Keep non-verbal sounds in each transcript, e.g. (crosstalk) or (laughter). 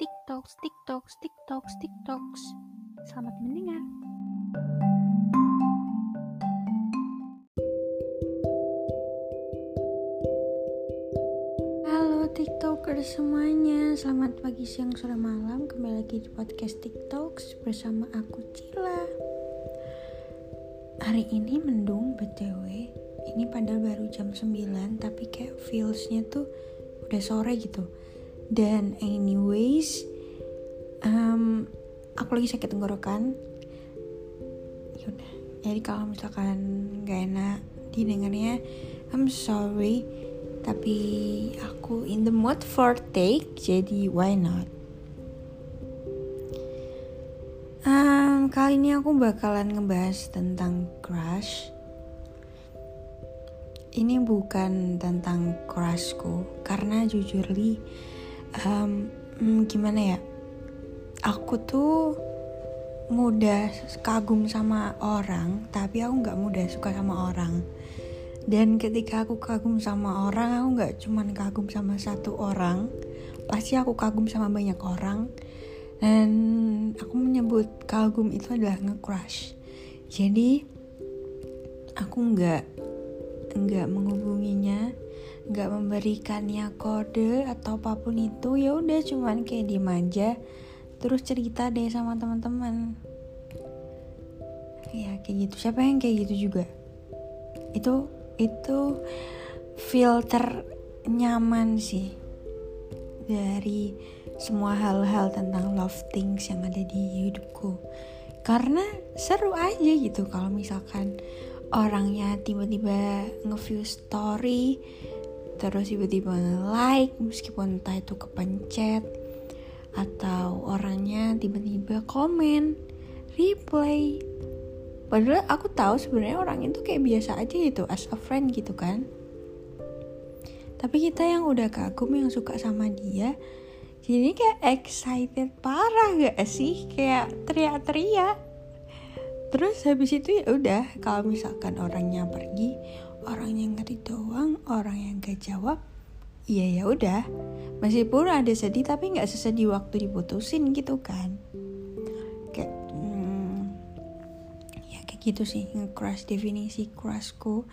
TikToks, TikToks, TikToks, TikToks. Selamat mendengar. Halo TikTokers semuanya, selamat pagi, siang, sore, malam. Kembali lagi di podcast TikToks bersama aku Cila. Hari ini mendung BTW. Ini padahal baru jam 9 tapi kayak feelsnya tuh udah sore gitu. Dan anyways, um, aku lagi sakit tenggorokan. Yaudah, jadi kalau misalkan gak enak didengarnya, I'm sorry. Tapi aku in the mood for take, jadi why not? Um, kali ini aku bakalan ngebahas tentang crush. Ini bukan tentang crushku, karena jujur li, um, gimana ya? Aku tuh mudah kagum sama orang, tapi aku nggak mudah suka sama orang. Dan ketika aku kagum sama orang aku nggak cuman kagum sama satu orang. Pasti aku kagum sama banyak orang. Dan aku menyebut kagum itu adalah nge-crush. Jadi aku nggak nggak menghubunginya nggak memberikannya kode atau apa pun itu ya udah cuman kayak dimanja terus cerita deh sama teman-teman. Ya kayak gitu. Siapa yang kayak gitu juga? Itu itu filter nyaman sih dari semua hal-hal tentang love things yang ada di hidupku. Karena seru aja gitu kalau misalkan orangnya tiba-tiba nge-view story terus tiba-tiba nge-like meskipun entah itu kepencet atau orangnya tiba-tiba komen replay Padahal aku tahu sebenarnya orang itu kayak biasa aja gitu as a friend gitu kan. Tapi kita yang udah kagum yang suka sama dia, jadi kayak excited parah gak sih? Kayak teriak-teriak. Terus habis itu ya udah kalau misalkan orangnya pergi, orangnya ngerti doang, orang yang gak jawab, iya ya udah. Meskipun ada sedih tapi nggak sesedih waktu diputusin gitu kan. gitu sih crush definisi crushku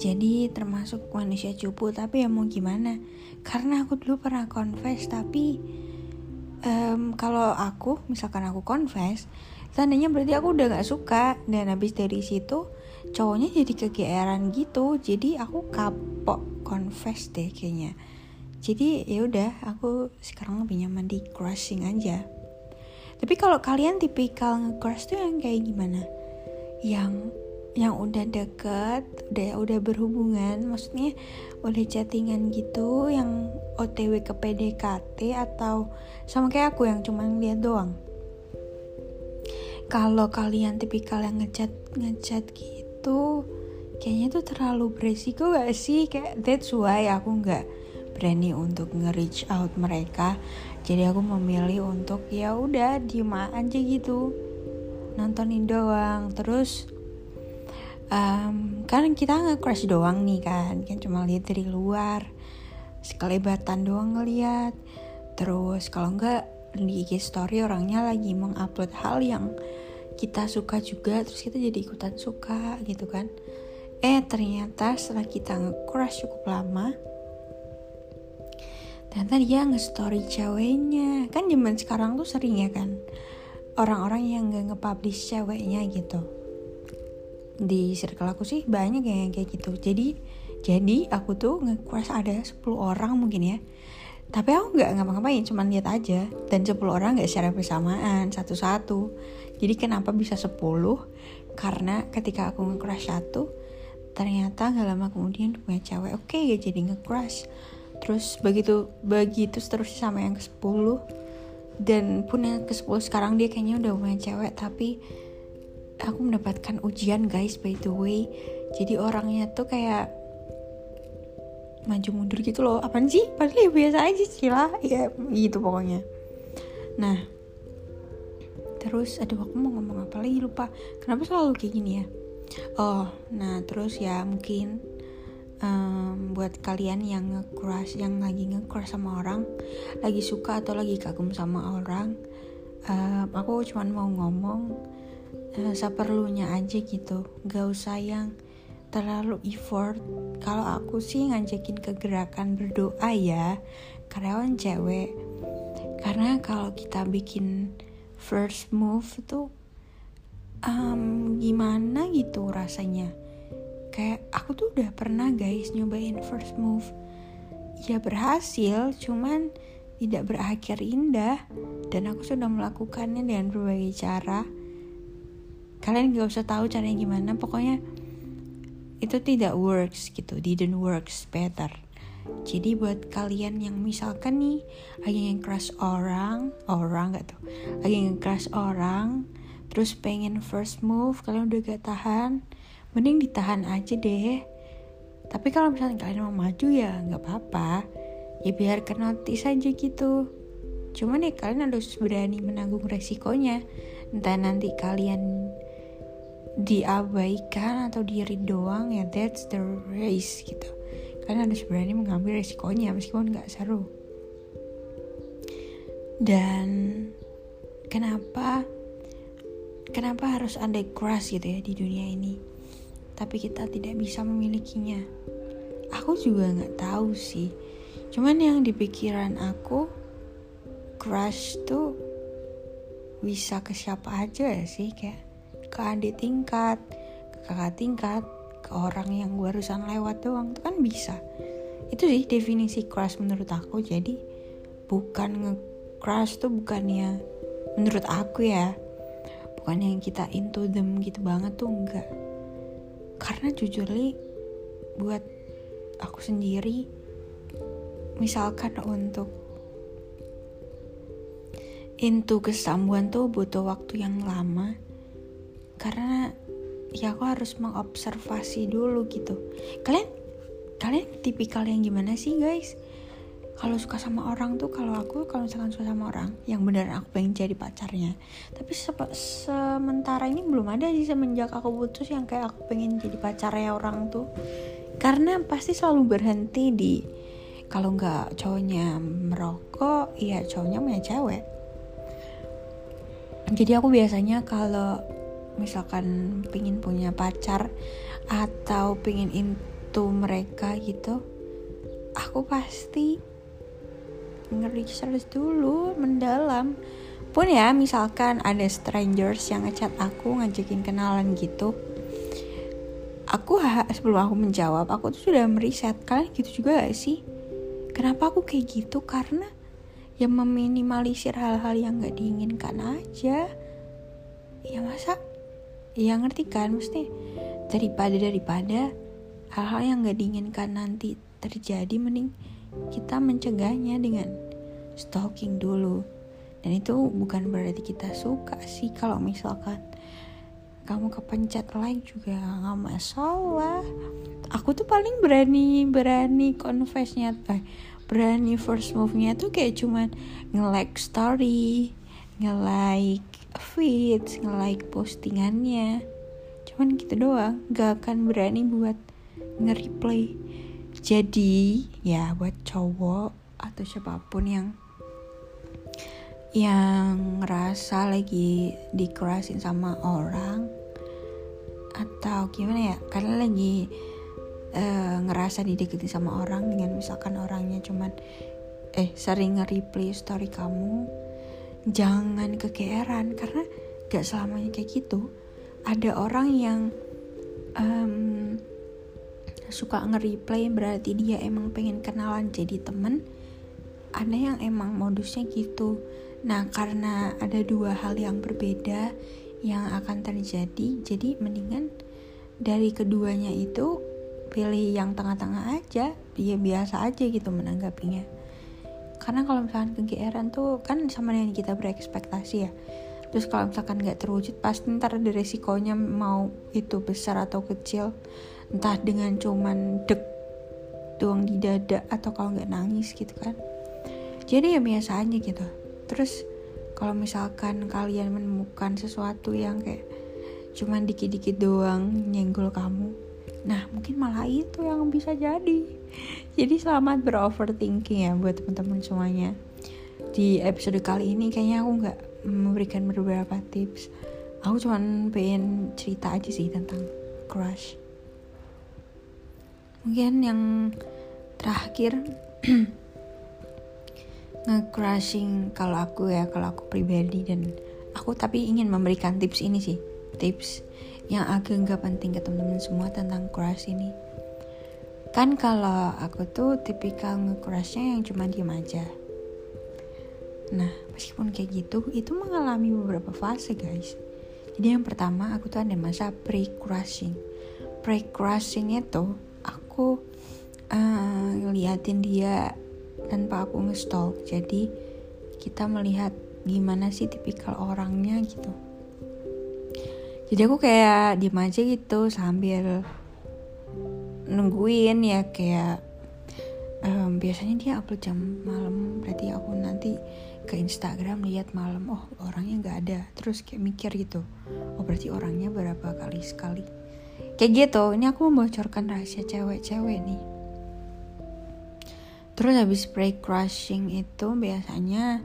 jadi termasuk manusia cupu tapi ya mau gimana karena aku dulu pernah confess tapi um, kalau aku misalkan aku confess tandanya berarti aku udah gak suka dan habis dari situ cowoknya jadi kegeeran gitu jadi aku kapok confess deh kayaknya jadi ya udah aku sekarang lebih nyaman di crushing aja tapi kalau kalian tipikal nge-crush tuh yang kayak gimana? yang yang udah deket, udah udah berhubungan, maksudnya udah chattingan gitu, yang OTW ke PDKT atau sama kayak aku yang cuma lihat doang. Kalau kalian tipikal yang ngechat ngechat gitu, kayaknya tuh terlalu beresiko gak sih? Kayak that's why aku nggak berani untuk nge-reach out mereka. Jadi aku memilih untuk ya udah diem aja gitu. Nontonin doang. Terus um, kan kita nge-crush doang nih kan. Kan cuma lihat dari luar. Sekelebatan doang ngeliat. Terus kalau enggak di IG story orangnya lagi mengupload hal yang kita suka juga terus kita jadi ikutan suka gitu kan. Eh ternyata setelah kita nge-crush cukup lama ternyata dia nge-story ceweknya. Kan zaman sekarang tuh sering ya kan orang-orang yang gak nge-publish ceweknya gitu. Di circle aku sih banyak yang kayak gitu. Jadi jadi aku tuh nge-crush ada 10 orang mungkin ya. Tapi aku nggak ngapa-ngapain cuman lihat aja. Dan 10 orang nggak secara bersamaan satu-satu jadi kenapa bisa 10 karena ketika aku nge-crush satu ternyata gak lama kemudian punya cewek oke okay, ya jadi nge-crush. Terus begitu begitu seterusnya sama yang ke 10 dan pun yang ke 10 sekarang dia kayaknya udah punya cewek tapi aku mendapatkan ujian guys by the way. Jadi orangnya tuh kayak maju mundur gitu loh. Apaan sih? Padahal ya biasa aja sih lah. Ya gitu pokoknya. Nah terus aduh aku mau ngomong apa lagi? Lupa. Kenapa selalu kayak gini ya? Oh nah terus ya mungkin um, buat kalian yang nge-crush yang lagi nge-crush sama orang lagi suka atau lagi kagum sama orang um, aku cuma mau ngomong uh, seperlunya aja gitu. Gak usah yang terlalu effort. Kalau aku sih ngajakin ke gerakan berdoa ya karyawan cewek. Karena kalau kita bikin first move tuh um, gimana gitu rasanya? Kayak aku tuh udah pernah guys nyobain first move. Ya berhasil cuman tidak berakhir indah dan aku sudah melakukannya dengan berbagai cara. Kalian gak usah tahu caranya gimana pokoknya itu tidak works gitu didn't works better jadi buat kalian yang misalkan nih lagi yang crush orang orang gak tuh lagi yang crush orang terus pengen first move kalian udah gak tahan mending ditahan aja deh. Tapi kalau misalnya kalian mau maju ya nggak apa-apa. Ya biar notice aja gitu. Cuman ya kalian harus berani menanggung resikonya. Entah nanti kalian diabaikan atau diri doang ya that's the race gitu kalian harus berani mengambil resikonya meskipun nggak seru dan kenapa kenapa harus ada crush gitu ya di dunia ini tapi kita tidak bisa memilikinya. Aku juga nggak tahu sih. Cuman yang di pikiran aku, crush tuh bisa ke siapa aja ya sih kayak ke adik tingkat, ke kakak tingkat, ke orang yang barusan lewat doang itu kan bisa. Itu sih definisi crush menurut aku. Jadi bukan nge-crush tuh bukannya menurut aku ya bukan yang kita into them gitu banget tuh enggak karena jujur li buat aku sendiri misalkan untuk into kesambuan tuh butuh waktu yang lama karena ya aku harus mengobservasi dulu gitu. Kalian kalian tipikal yang gimana sih guys? Kalau suka sama orang tuh kalau aku kalau misalkan suka sama orang yang benar aku pengen jadi pacarnya. Tapi se sementara ini belum ada sih semenjak aku putus yang kayak aku pengen jadi pacarnya orang tuh. Karena pasti selalu berhenti di kalau nggak cowoknya merokok iya cowoknya punya cewek. Jadi aku biasanya kalau misalkan pengen punya pacar atau pengen into mereka gitu aku pasti nge-research dulu mendalam. Pun ya misalkan ada strangers yang ngechat aku ngajakin kenalan gitu aku sebelum aku menjawab aku tuh sudah meriset kalian gitu juga gak sih? Kenapa aku kayak gitu? Karena ya meminimalisir hal-hal yang gak diinginkan aja. Ya masa ya ngerti kan? Mesti daripada daripada hal-hal yang gak diinginkan nanti terjadi mending kita mencegahnya dengan stalking dulu. Dan itu bukan berarti kita suka sih. Kalau misalkan kamu kepencet like juga nggak masalah. Aku tuh paling berani berani confessnya eh, berani first move-nya tuh kayak cuman nge-like story nge-like feeds nge-like postingannya. Cuman gitu doang gak akan berani buat nge-replay. Jadi ya buat cowok atau siapa pun yang yang ngerasa lagi dikerasin sama orang atau gimana ya karena lagi uh, ngerasa dideketin sama orang dengan misalkan orangnya cuman eh sering nge-replay story kamu jangan kegeeran karena gak selamanya kayak gitu. Ada orang yang um, suka nge-replay berarti dia emang pengen kenalan jadi temen. Ada yang emang modusnya gitu. Nah karena ada dua hal yang berbeda yang akan terjadi jadi mendingan dari keduanya itu pilih yang tengah-tengah aja. Dia biasa aja gitu menanggapinya karena kalau misalkan kegeeran tuh kan sama dengan kita berekspektasi ya. Terus kalau misalkan nggak terwujud pasti ntar ada resikonya mau itu besar atau kecil. Entah dengan cuman dek doang di dada atau kalau nggak nangis gitu kan. Jadi ya biasa aja gitu. Terus kalau misalkan kalian menemukan sesuatu yang kayak cuman dikit-dikit doang nyenggol kamu nah mungkin malah itu yang bisa jadi. Jadi selamat beroverthinking ya buat teman-teman semuanya. Di episode kali ini kayaknya aku nggak memberikan beberapa tips. Aku cuman pengen cerita aja sih tentang crush. Mungkin yang terakhir (clears throat) nge-crushing kalau aku ya kalau aku pribadi. Dan aku tapi ingin memberikan tips ini sih tips yang agak nggak penting ke teman-teman semua tentang crush ini. Kan kalau aku tuh tipikal nge-crushnya yang cuma diem aja. Nah meskipun kayak gitu itu mengalami beberapa fase guys. Jadi yang pertama aku tuh ada masa pre-crushing. Pre-crushing itu aku uh, ngeliatin dia tanpa aku nge-stalk. Jadi kita melihat gimana sih tipikal orangnya gitu jadi aku kayak diem aja gitu sambil nungguin ya kayak um, biasanya dia upload jam malam. Berarti aku nanti ke Instagram lihat malam oh orangnya nggak ada. Terus kayak mikir gitu oh berarti orangnya berapa kali sekali? Kayak gitu ini aku membocorkan rahasia cewek-cewek nih. Terus habis break crushing itu biasanya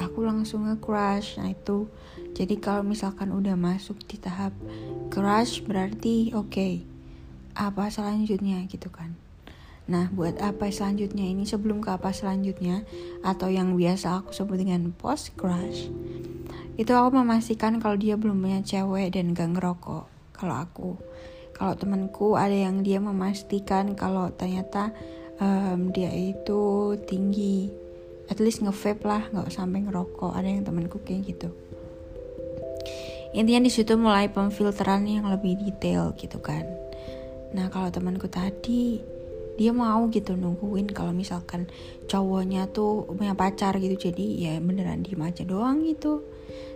aku langsung nge-crush. Nah itu. Jadi kalau misalkan udah masuk di tahap crush berarti oke okay, apa selanjutnya? Gitu kan. Nah, buat apa selanjutnya ini? Sebelum ke apa selanjutnya? Atau yang biasa aku sebut dengan post crush. Itu aku memastikan kalau dia belum punya cewek dan gak ngerokok. Kalau aku, kalau temanku ada yang dia memastikan kalau ternyata um, dia itu tinggi, at least nge-vape lah, nggak sampai ngerokok. Ada yang temanku kayak gitu. Intinya di situ mulai pemfilteran yang lebih detail gitu kan. Nah kalau temanku tadi dia mau gitu nungguin kalau misalkan cowoknya tuh punya pacar gitu. Jadi ya beneran diem aja doang gitu.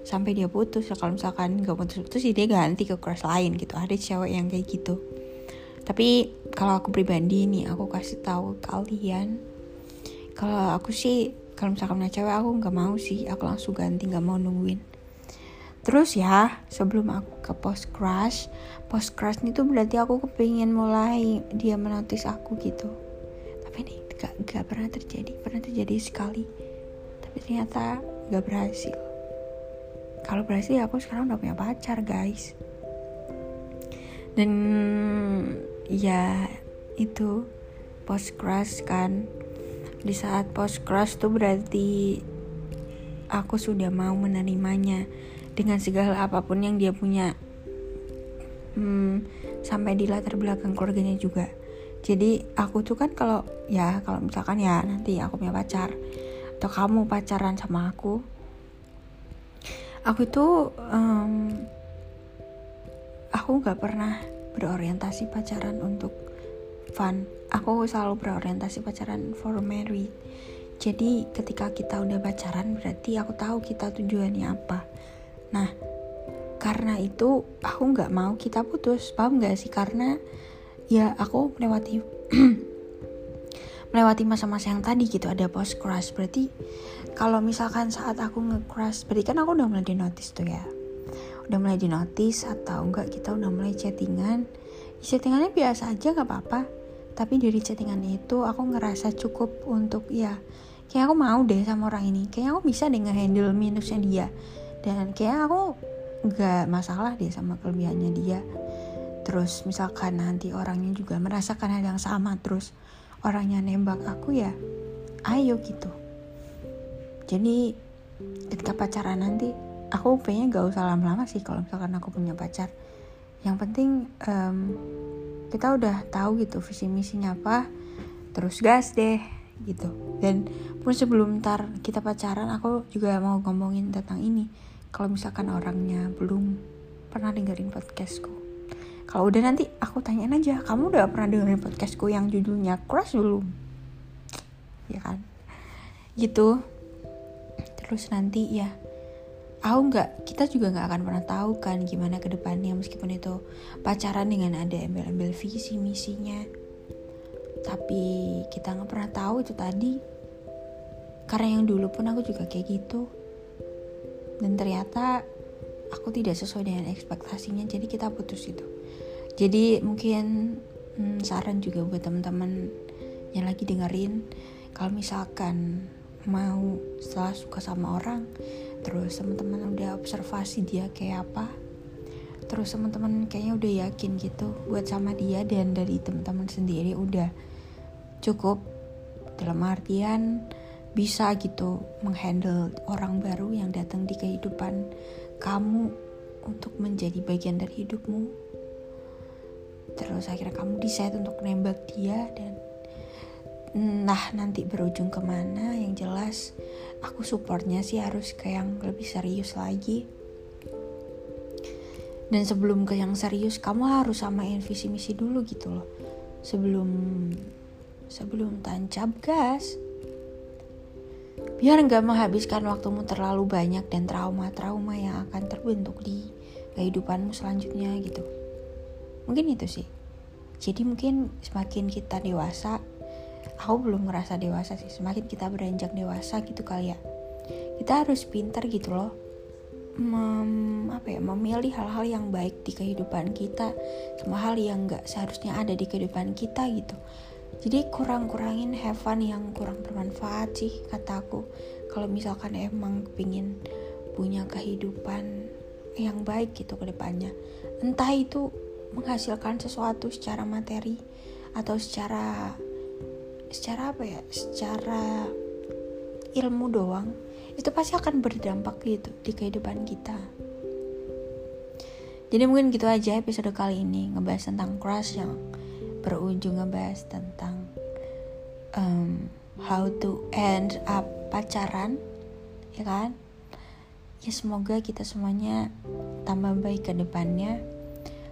Sampai dia putus. Kalau misalkan gak putus putus sih dia ganti ke crush lain gitu. Ada cewek yang kayak gitu. Tapi kalau aku pribadi nih aku kasih tahu kalian kalau aku sih kalau misalkan punya cewek aku nggak mau sih aku langsung ganti nggak mau nungguin Terus ya, sebelum aku ke post crush, post crush itu berarti aku kepingin mulai dia menotis aku gitu. Tapi ini gak, gak pernah terjadi, pernah terjadi sekali. Tapi ternyata gak berhasil. Kalau berhasil aku sekarang udah punya pacar guys. Dan ya itu post crush kan. Di saat post crush tuh berarti aku sudah mau menerimanya dengan segala apa pun yang dia punya. Hmm, sampai di latar belakang keluarganya juga. Jadi aku tuh kan kalau ya kalau misalkan ya nanti aku punya pacar atau kamu pacaran sama aku aku tuh um, aku nggak pernah berorientasi pacaran untuk fun aku selalu berorientasi pacaran for married. Jadi ketika kita udah pacaran berarti aku tahu kita tujuannya apa. Nah, karena itu aku nggak mau kita putus, paham nggak sih? Karena ya aku melewati (clears throat) melewati masa-masa yang tadi gitu. Ada post crush. Berarti kalau misalkan saat aku nge-crush berarti kan aku udah mulai di notice tuh ya. Udah mulai di notice atau enggak kita udah mulai chattingan. Chattingannya biasa aja nggak apa-apa tapi dari chattingan itu aku ngerasa cukup untuk ya kayak aku mau deh sama orang ini. Kayak aku bisa deh nge-handle minusnya dia. Dan kayak aku nggak masalah deh sama kelebihannya dia. Terus misalkan nanti orangnya juga merasakan hal yang sama terus orangnya nembak aku ya ayo gitu. Jadi ketika pacaran nanti aku pengen gak usah lama-lama sih kalau misalkan aku punya pacar. Yang penting um, kita udah tahu gitu visi misinya apa terus gas deh gitu. Dan pun sebelum ntar kita pacaran aku juga mau ngomongin tentang ini. Kalau misalkan orangnya belum pernah dengerin podcastku. Kalau udah nanti aku tanyain aja kamu udah pernah dengerin podcastku yang judulnya crush belum? Ya kan? Gitu. Terus nanti ya aku nggak? Kita juga nggak akan pernah tahu kan gimana ke depannya meskipun itu pacaran dengan ada embel-embel visi misinya. Tapi kita nggak pernah tahu itu tadi. Karena yang dulu pun aku juga kayak gitu. Dan ternyata aku tidak sesuai dengan ekspektasinya jadi kita putus itu. Jadi mungkin hmm, saran juga buat teman-teman yang lagi dengerin. Kalau misalkan mau setelah suka sama orang terus teman-teman udah observasi dia kayak apa. Terus teman-teman kayaknya udah yakin gitu buat sama dia dan dari teman-teman sendiri udah cukup. Dalam artian bisa gitu menghandle orang baru yang datang di kehidupan kamu untuk menjadi bagian dari hidupmu. Terus akhirnya kamu decide untuk nembak dia dan nah nanti berujung ke mana? Yang jelas aku supportnya sih harus ke yang lebih serius lagi. Dan sebelum ke yang serius kamu harus samain visi misi dulu gitu loh. Sebelum sebelum tancap gas. Biar nggak menghabiskan waktumu terlalu banyak dan trauma-trauma yang akan terbentuk di kehidupanmu selanjutnya gitu. Mungkin itu sih. Jadi mungkin semakin kita dewasa aku belum ngerasa dewasa sih. Semakin kita beranjak dewasa gitu kali ya. Kita harus pintar gitu loh. Mem, apa ya memilih hal-hal yang baik di kehidupan kita. Sama hal yang nggak seharusnya ada di kehidupan kita gitu. Jadi kurang-kurangin have fun yang kurang bermanfaat sih kataku kalau misalkan emang pingin punya kehidupan yang baik gitu ke depannya. Entah itu menghasilkan sesuatu secara materi atau secara secara apa ya secara ilmu doang itu pasti akan berdampak gitu di kehidupan kita. Jadi mungkin gitu aja episode kali ini ngebahas tentang crush yang berujung ngebahas tentang um, how to end up pacaran ya kan? Ya semoga kita semuanya tambah baik ke depannya.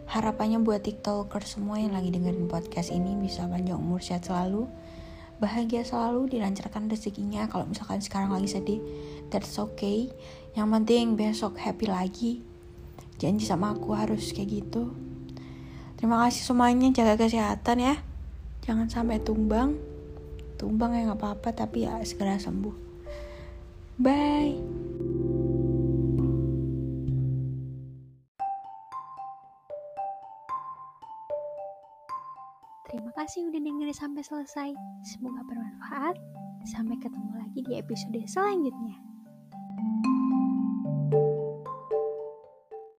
Harapannya buat tiktoker semua yang lagi dengerin podcast ini bisa panjang umur sehat selalu bahagia selalu dilancarkan rezekinya. Kalau misalkan sekarang lagi sedih that's okay. Yang penting besok happy lagi. Janji sama aku harus kayak gitu. Terima kasih semuanya jaga kesehatan ya. Jangan sampai tumbang. Tumbang ya nggak apa-apa tapi ya segera sembuh. Bye kasih udah dengerin sampai selesai. Semoga bermanfaat. Sampai ketemu lagi di episode selanjutnya.